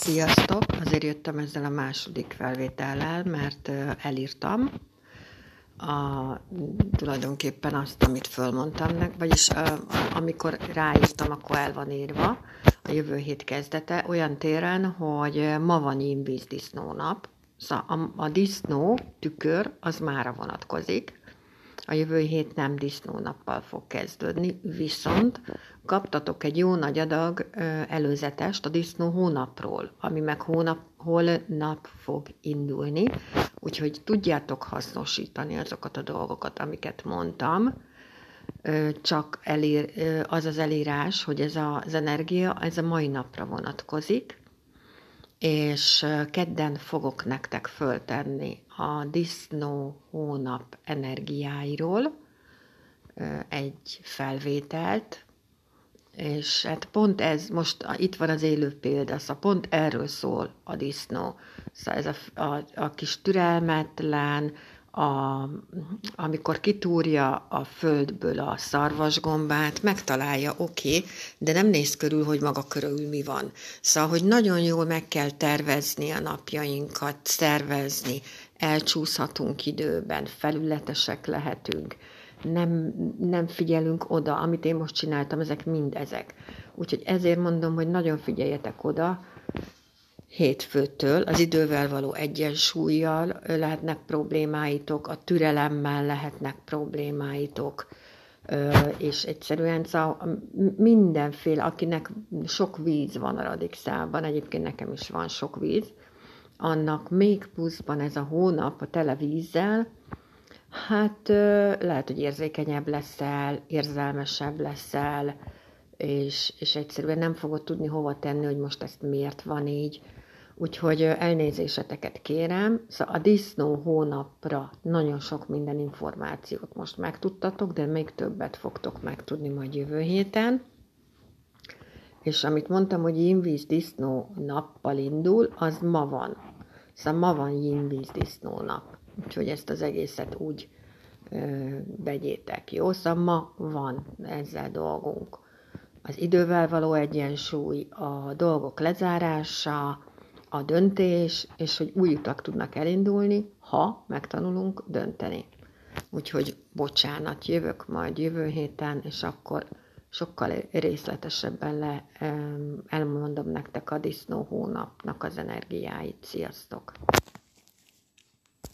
Sziasztok! Azért jöttem ezzel a második felvétellel, mert elírtam a, tulajdonképpen azt, amit fölmondtam vagyis amikor ráírtam, akkor el van írva a jövő hét kezdete, olyan téren, hogy ma van Invíz disznónap, szóval a, a disznó tükör az mára vonatkozik, a jövő hét nem disznónappal fog kezdődni, viszont kaptatok egy jó nagy adag előzetest a disznó hónapról, ami meg hónap, holnap fog indulni, úgyhogy tudjátok hasznosítani azokat a dolgokat, amiket mondtam, csak elér, az az elírás, hogy ez az energia, ez a mai napra vonatkozik, és kedden fogok nektek föltenni a disznó hónap energiáiról egy felvételt, és hát pont ez, most itt van az élő példa, szóval pont erről szól a disznó. Szóval ez a, a, a kis türelmetlen, a, amikor kitúrja a földből a szarvasgombát, megtalálja, oké, okay, de nem néz körül, hogy maga körül mi van. Szóval, hogy nagyon jól meg kell tervezni a napjainkat, szervezni, elcsúszhatunk időben, felületesek lehetünk, nem, nem figyelünk oda, amit én most csináltam, ezek mind ezek. Úgyhogy ezért mondom, hogy nagyon figyeljetek oda, hétfőtől az idővel való egyensúlyjal lehetnek problémáitok, a türelemmel lehetnek problémáitok, és egyszerűen szóval mindenféle, akinek sok víz van a radixában, egyébként nekem is van sok víz, annak még pluszban ez a hónap a tele vízzel, hát lehet, hogy érzékenyebb leszel, érzelmesebb leszel, és, és egyszerűen nem fogod tudni hova tenni, hogy most ezt miért van így. Úgyhogy elnézéseteket kérem. Szóval a disznó hónapra nagyon sok minden információt most megtudtatok, de még többet fogtok megtudni majd jövő héten. És amit mondtam, hogy Jinvíz disznó nappal indul, az ma van. Szóval ma van Jinvíz disznó nap. Úgyhogy ezt az egészet úgy ö, vegyétek. Jó, szóval ma van ezzel dolgunk. Az idővel való egyensúly, a dolgok lezárása, a döntés, és hogy új utak tudnak elindulni, ha megtanulunk dönteni. Úgyhogy bocsánat, jövök majd jövő héten, és akkor sokkal részletesebben le, elmondom nektek a disznó hónapnak az energiáit. Sziasztok!